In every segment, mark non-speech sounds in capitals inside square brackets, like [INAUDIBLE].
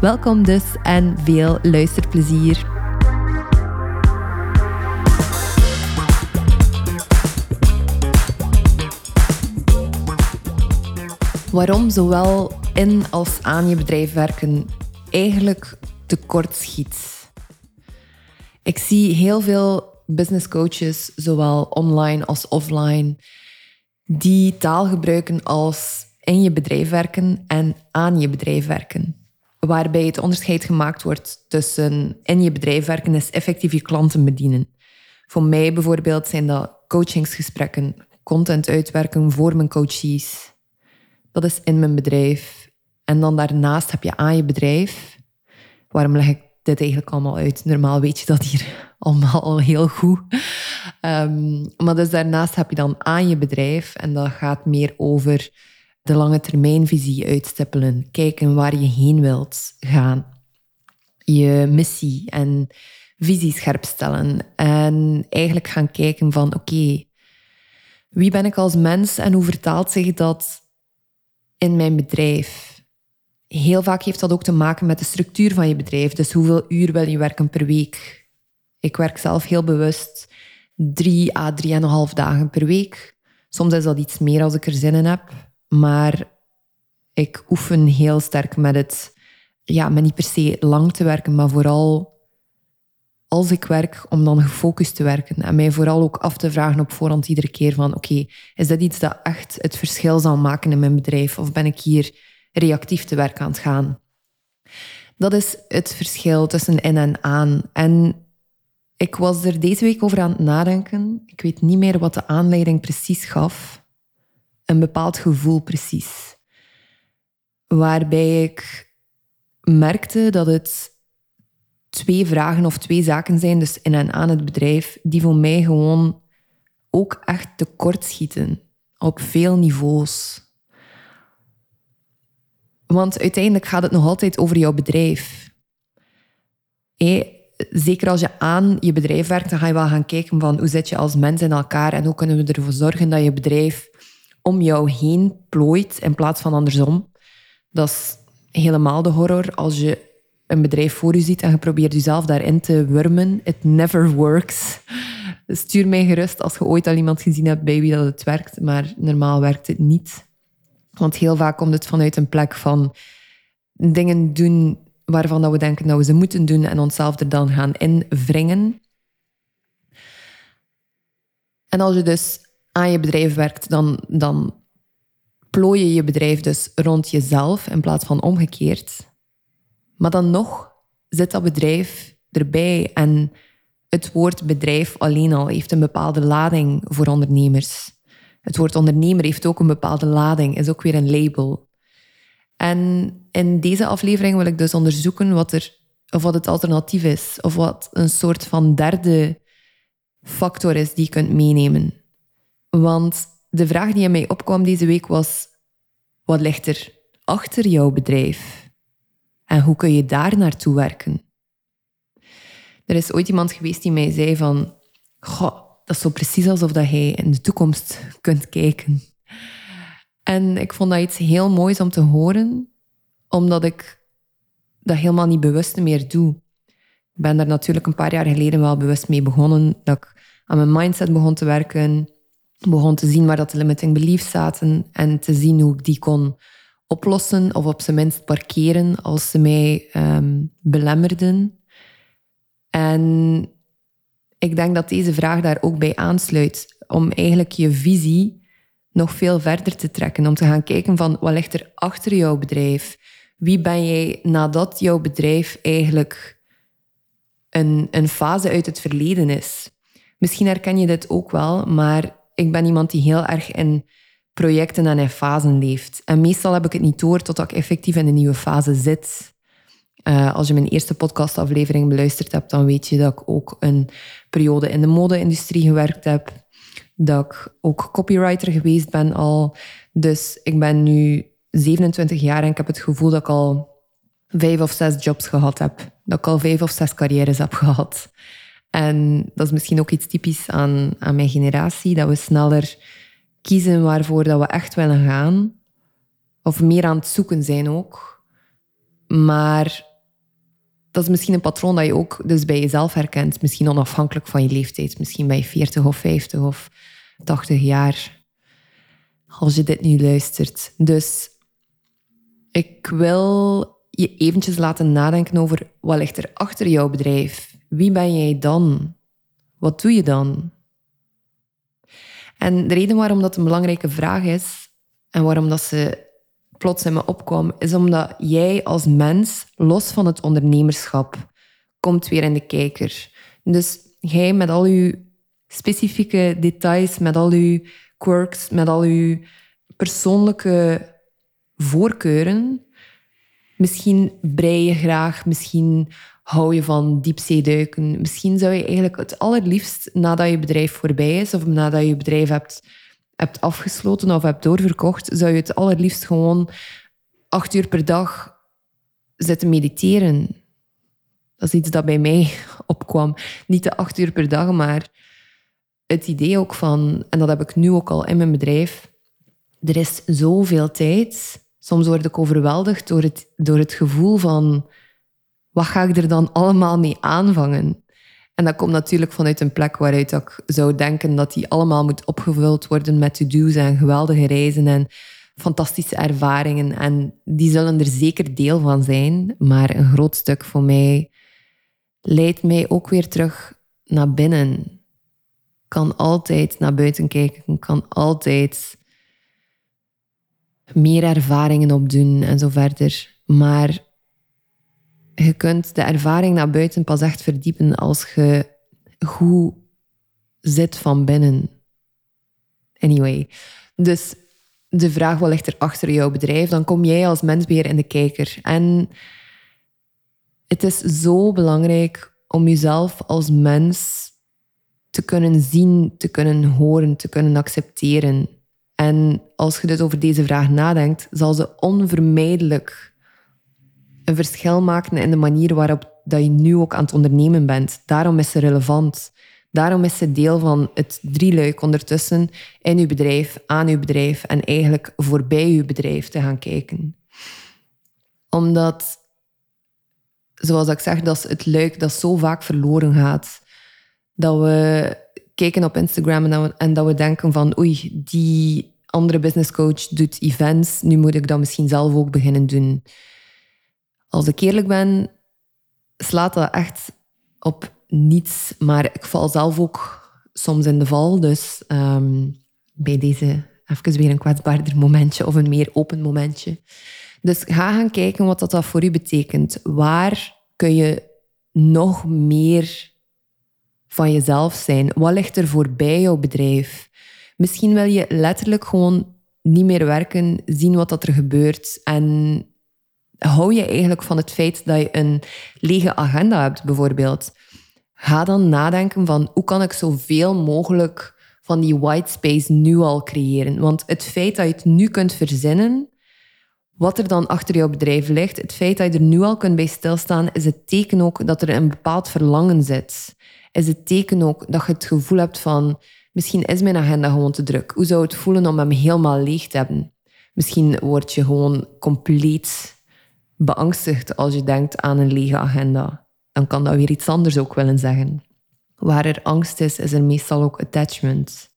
Welkom dus en veel luisterplezier. Waarom zowel in als aan je bedrijf werken eigenlijk tekort schiet. Ik zie heel veel business coaches, zowel online als offline, die taal gebruiken als in je bedrijf werken en aan je bedrijf werken waarbij het onderscheid gemaakt wordt tussen in je bedrijf werken is effectief je klanten bedienen. Voor mij bijvoorbeeld zijn dat coachingsgesprekken, content uitwerken voor mijn coaches. Dat is in mijn bedrijf. En dan daarnaast heb je aan je bedrijf. Waarom leg ik dit eigenlijk allemaal uit? Normaal weet je dat hier [LAUGHS] allemaal al heel goed. Um, maar dus daarnaast heb je dan aan je bedrijf. En dat gaat meer over de lange termijnvisie uitstippelen, kijken waar je heen wilt gaan, je missie en visie scherp stellen en eigenlijk gaan kijken van oké, wie ben ik als mens en hoe vertaalt zich dat in mijn bedrijf? Heel vaak heeft dat ook te maken met de structuur van je bedrijf. Dus hoeveel uur wil je werken per week? Ik werk zelf heel bewust drie à drieënhalf dagen per week. Soms is dat iets meer als ik er zin in heb. Maar ik oefen heel sterk met het, ja, met niet per se lang te werken, maar vooral als ik werk, om dan gefocust te werken. En mij vooral ook af te vragen op voorhand iedere keer van, oké, is dat iets dat echt het verschil zal maken in mijn bedrijf? Of ben ik hier reactief te werk aan het gaan? Dat is het verschil tussen in en aan. En ik was er deze week over aan het nadenken. Ik weet niet meer wat de aanleiding precies gaf een bepaald gevoel precies. Waarbij ik merkte dat het twee vragen of twee zaken zijn, dus in en aan het bedrijf, die voor mij gewoon ook echt tekort schieten. Op veel niveaus. Want uiteindelijk gaat het nog altijd over jouw bedrijf. zeker als je aan je bedrijf werkt, dan ga je wel gaan kijken van hoe zit je als mens in elkaar en hoe kunnen we ervoor zorgen dat je bedrijf om jou heen plooit in plaats van andersom. Dat is helemaal de horror. Als je een bedrijf voor je ziet en je probeert jezelf daarin te wurmen, it never works. Stuur mij gerust als je ooit al iemand gezien hebt bij wie dat het werkt, maar normaal werkt het niet. Want heel vaak komt het vanuit een plek van dingen doen waarvan dat we denken dat we ze moeten doen en onszelf er dan gaan invringen. En als je dus aan je bedrijf werkt, dan, dan plooi je je bedrijf dus rond jezelf in plaats van omgekeerd. Maar dan nog zit dat bedrijf erbij en het woord bedrijf alleen al heeft een bepaalde lading voor ondernemers. Het woord ondernemer heeft ook een bepaalde lading, is ook weer een label. En in deze aflevering wil ik dus onderzoeken wat, er, of wat het alternatief is, of wat een soort van derde factor is die je kunt meenemen. Want de vraag die in mij opkwam deze week was: wat ligt er achter jouw bedrijf? En hoe kun je daar naartoe werken? Er is ooit iemand geweest die mij zei van, goh, dat is zo precies alsof dat hij in de toekomst kunt kijken. En ik vond dat iets heel moois om te horen, omdat ik dat helemaal niet bewust meer doe. Ik ben daar natuurlijk een paar jaar geleden wel bewust mee begonnen, dat ik aan mijn mindset begon te werken, begon te zien waar dat de limiting beliefs zaten en te zien hoe ik die kon oplossen of op zijn minst parkeren als ze mij um, belemmerden. En ik denk dat deze vraag daar ook bij aansluit, om eigenlijk je visie nog veel verder te trekken, om te gaan kijken van wat ligt er achter jouw bedrijf? Wie ben jij nadat jouw bedrijf eigenlijk een, een fase uit het verleden is? Misschien herken je dit ook wel, maar ik ben iemand die heel erg in projecten en in fasen leeft. En meestal heb ik het niet door totdat ik effectief in een nieuwe fase zit. Uh, als je mijn eerste podcastaflevering beluisterd hebt, dan weet je dat ik ook een periode in de mode-industrie gewerkt heb. Dat ik ook copywriter geweest ben al. Dus ik ben nu 27 jaar en ik heb het gevoel dat ik al vijf of zes jobs gehad heb. Dat ik al vijf of zes carrières heb gehad. En dat is misschien ook iets typisch aan, aan mijn generatie, dat we sneller kiezen waarvoor dat we echt willen gaan. Of meer aan het zoeken zijn ook. Maar dat is misschien een patroon dat je ook dus bij jezelf herkent. Misschien onafhankelijk van je leeftijd. Misschien bij je 40 of 50 of 80 jaar. Als je dit nu luistert. Dus ik wil je eventjes laten nadenken over wat ligt er achter jouw bedrijf. Wie ben jij dan? Wat doe je dan? En de reden waarom dat een belangrijke vraag is en waarom dat ze plots in me opkwam, is omdat jij als mens, los van het ondernemerschap, komt weer in de kijker. Dus jij met al je specifieke details, met al je quirks, met al je persoonlijke voorkeuren, misschien brei je graag, misschien hou je van diepzeeduiken. Misschien zou je eigenlijk het allerliefst nadat je bedrijf voorbij is of nadat je bedrijf hebt, hebt afgesloten of hebt doorverkocht, zou je het allerliefst gewoon acht uur per dag zitten mediteren. Dat is iets dat bij mij [LAUGHS] opkwam. Niet de acht uur per dag, maar het idee ook van, en dat heb ik nu ook al in mijn bedrijf, er is zoveel tijd. Soms word ik overweldigd door het, door het gevoel van wat ga ik er dan allemaal mee aanvangen? En dat komt natuurlijk vanuit een plek waaruit ik zou denken dat die allemaal moet opgevuld worden met to-do's en geweldige reizen en fantastische ervaringen. En die zullen er zeker deel van zijn, maar een groot stuk voor mij leidt mij ook weer terug naar binnen. Kan altijd naar buiten kijken, kan altijd meer ervaringen opdoen en zo verder. Maar je kunt de ervaring naar buiten pas echt verdiepen als je goed zit van binnen. Anyway, dus de vraag wat ligt er achter jouw bedrijf, dan kom jij als mens weer in de kijker. En het is zo belangrijk om jezelf als mens te kunnen zien, te kunnen horen, te kunnen accepteren. En als je dus over deze vraag nadenkt, zal ze onvermijdelijk een verschil maken in de manier waarop dat je nu ook aan het ondernemen bent. Daarom is ze relevant. Daarom is ze deel van het drieluik ondertussen in uw bedrijf, aan uw bedrijf en eigenlijk voorbij uw bedrijf te gaan kijken. Omdat, zoals ik zeg, dat is het luik dat zo vaak verloren gaat. Dat we kijken op Instagram en dat we, en dat we denken van oei, die andere business coach doet events, nu moet ik dat misschien zelf ook beginnen doen als ik eerlijk ben, slaat dat echt op niets. Maar ik val zelf ook soms in de val. Dus um, bij deze even weer een kwetsbaarder momentje of een meer open momentje. Dus ga gaan kijken wat dat voor u betekent. Waar kun je nog meer van jezelf zijn? Wat ligt er voorbij jouw bedrijf? Misschien wil je letterlijk gewoon niet meer werken, zien wat dat er gebeurt en hou je eigenlijk van het feit dat je een lege agenda hebt, bijvoorbeeld? Ga dan nadenken van hoe kan ik zoveel mogelijk van die white space nu al creëren? Want het feit dat je het nu kunt verzinnen, wat er dan achter jouw bedrijf ligt, het feit dat je er nu al kunt bij stilstaan, is het teken ook dat er een bepaald verlangen zit. Is het teken ook dat je het gevoel hebt van, misschien is mijn agenda gewoon te druk. Hoe zou het voelen om hem helemaal leeg te hebben? Misschien word je gewoon compleet beangstigd als je denkt aan een lege agenda. Dan kan dat weer iets anders ook willen zeggen. Waar er angst is, is er meestal ook attachment.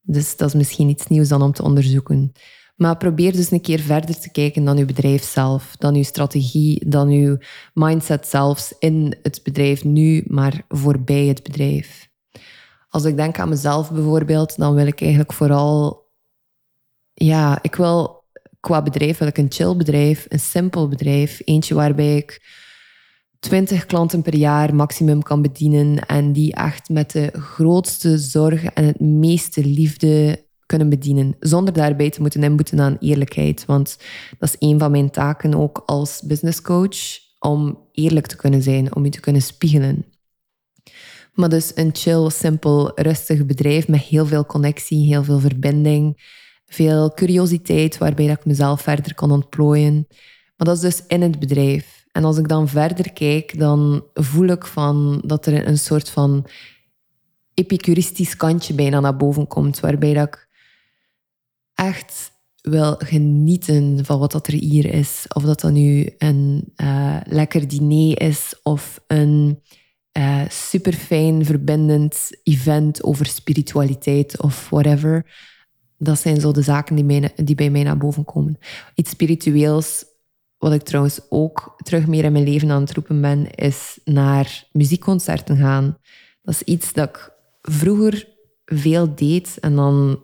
Dus dat is misschien iets nieuws dan om te onderzoeken. Maar probeer dus een keer verder te kijken dan uw bedrijf zelf, dan uw strategie, dan uw mindset zelfs in het bedrijf nu, maar voorbij het bedrijf. Als ik denk aan mezelf bijvoorbeeld, dan wil ik eigenlijk vooral, ja, ik wil qua bedrijf wil ik een chill bedrijf, een simpel bedrijf. Eentje waarbij ik 20 klanten per jaar maximum kan bedienen en die echt met de grootste zorg en het meeste liefde kunnen bedienen, zonder daarbij te moeten inboeten aan eerlijkheid. Want dat is een van mijn taken ook als business coach, om eerlijk te kunnen zijn, om je te kunnen spiegelen. Maar dus een chill, simpel, rustig bedrijf met heel veel connectie, heel veel verbinding, veel curiositeit waarbij dat ik mezelf verder kan ontplooien. Maar dat is dus in het bedrijf. En als ik dan verder kijk, dan voel ik van dat er een soort van epicuristisch kantje bijna naar boven komt, waarbij dat ik echt wil genieten van wat dat er hier is. Of dat dat nu een uh, lekker diner is of een uh, eh, super fijn verbindend event over spiritualiteit of whatever. Dat zijn zo de zaken die, mij, die bij mij naar boven komen. Iets spiritueels, wat ik trouwens ook terug meer in mijn leven aan het roepen ben, is naar muziekconcerten gaan. Dat is iets dat ik vroeger veel deed en dan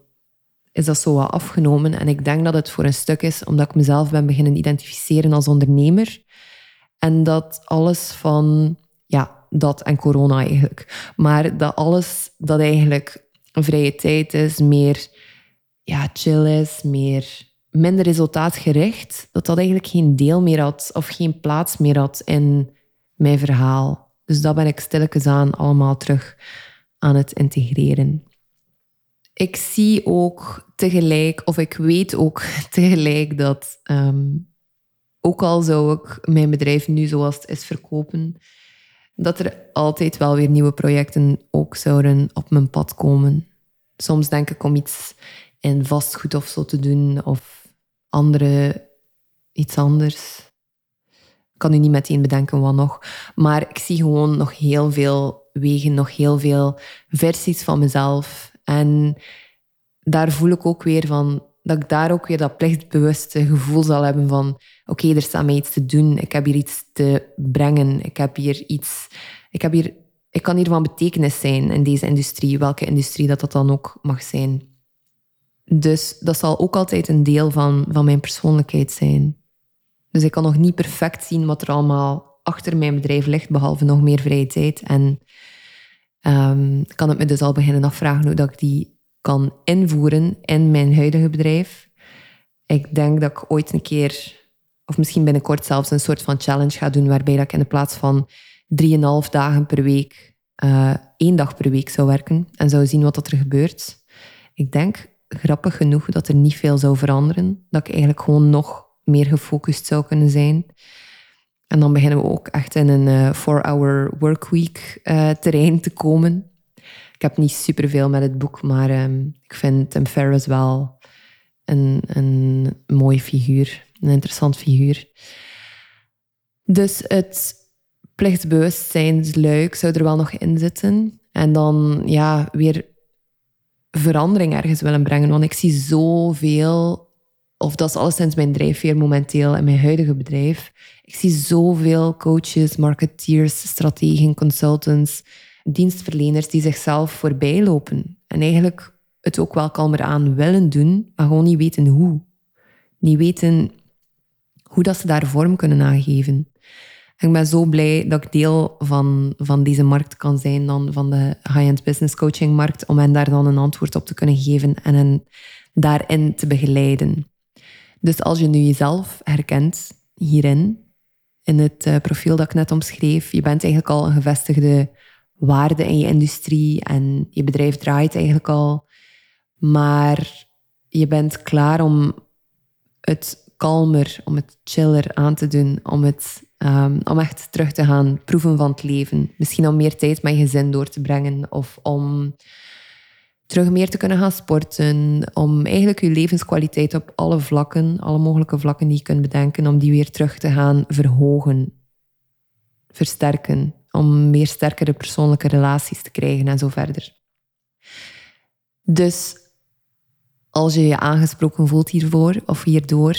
is dat zo wat afgenomen. En ik denk dat het voor een stuk is omdat ik mezelf ben beginnen identificeren als ondernemer. En dat alles van, ja, dat en corona eigenlijk. Maar dat alles dat eigenlijk vrije tijd is, meer ja, chill is, meer, minder resultaatgericht, dat dat eigenlijk geen deel meer had of geen plaats meer had in mijn verhaal. Dus dat ben ik stilletjes aan allemaal terug aan het integreren. Ik zie ook tegelijk, of ik weet ook [LAUGHS] tegelijk dat, ehm, ook al zou ik mijn bedrijf nu zoals het is verkopen, dat er altijd wel weer nieuwe projecten ook zouden op mijn pad komen. Soms denk ik om iets in vastgoed of zo te doen, of andere, iets anders. Ik kan nu niet meteen bedenken wat nog. Maar ik zie gewoon nog heel veel wegen, nog heel veel versies van mezelf. En daar voel ik ook weer van, dat ik daar ook weer dat plichtbewuste gevoel zal hebben van oké, er staat mij iets te doen, ik heb hier iets te brengen, ik heb hier iets, ik, heb hier, ik kan hier van betekenis zijn in deze industrie, welke industrie dat dat dan ook mag zijn. Dus dat zal ook altijd een deel van, van mijn persoonlijkheid zijn. Dus ik kan nog niet perfect zien wat er allemaal achter mijn bedrijf ligt, behalve nog meer vrije tijd. En um, kan het me dus al beginnen afvragen hoe dat ik die kan invoeren in mijn huidige bedrijf. Ik denk dat ik ooit een keer, of misschien binnenkort zelfs, een soort van challenge ga doen waarbij dat ik in de plaats van drieënhalf dagen per week uh, één dag per week zou werken en zou zien wat er gebeurt. Ik denk, grappig genoeg, dat er niet veel zou veranderen. Dat ik eigenlijk gewoon nog meer gefocust zou kunnen zijn. En dan beginnen we ook echt in een uh, four-hour workweek uh, terrein te komen. Ik heb niet superveel met het boek, maar um, ik vind Tim Ferriss wel een, een mooie figuur. Een interessant figuur. Dus het plichtsbewustzijnsluik zou er wel nog in zitten. En dan ja, weer verandering ergens willen brengen. Want ik zie zoveel, of dat is alleszins mijn drijfveer momenteel in mijn huidige bedrijf. Ik zie zoveel coaches, marketeers, strategen, consultants dienstverleners die zichzelf voorbij lopen. En eigenlijk het ook wel kalmer aan willen doen, maar gewoon niet weten hoe. Niet weten hoe dat ze daar vorm kunnen aangeven. Ik ben zo blij dat ik deel van, van deze markt kan zijn, dan van de high-end business coaching markt, om hen daar dan een antwoord op te kunnen geven en hen daarin te begeleiden. Dus als je nu jezelf herkent hierin, in het eh, profiel dat ik net omschreef, je bent eigenlijk al een gevestigde waarde in je industrie en je bedrijf draait eigenlijk al. Maar je bent klaar om het kalmer, om het chiller aan te doen, om, het, um, om echt terug te gaan proeven van het leven. Misschien om meer tijd met je gezin door te brengen of om terug meer te kunnen gaan sporten, om eigenlijk je levenskwaliteit op alle vlakken, alle mogelijke vlakken die je kunt bedenken, om die weer terug te gaan verhogen, versterken om meer sterkere persoonlijke relaties te krijgen en zo verder. Dus als je je aangesproken voelt hiervoor of hierdoor,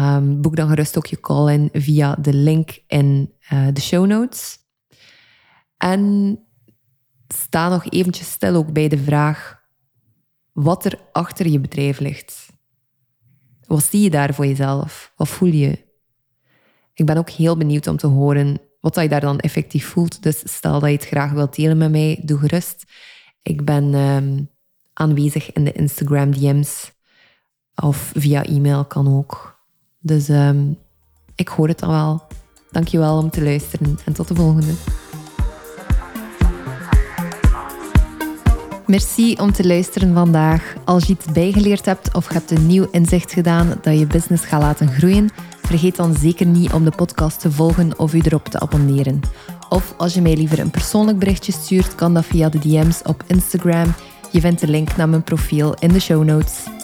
um, boek dan gerust ook je call in via de link in uh, de show notes. En sta nog eventjes stil ook bij de vraag wat er achter je bedrijf ligt. Wat zie je daar voor jezelf? Wat voel je? Ik ben ook heel benieuwd om te horen wat je daar dan effectief voelt. Dus stel dat je het graag wilt delen met mij, doe gerust. Ik ben ehm, aanwezig in de Instagram DM's of via e-mail kan ook. Dus um, ik hoor het dan wel. Dankjewel om te luisteren en tot de volgende. Merci om te luisteren vandaag. Als je iets bijgeleerd hebt of hebt een nieuw inzicht gedaan dat je business gaat laten groeien, vergeet dan zeker niet om de podcast te volgen of u erop te abonneren. Of als je mij liever een persoonlijk berichtje stuurt, kan dat via de DM's op Instagram. Je vindt de link naar mijn profiel in de show notes.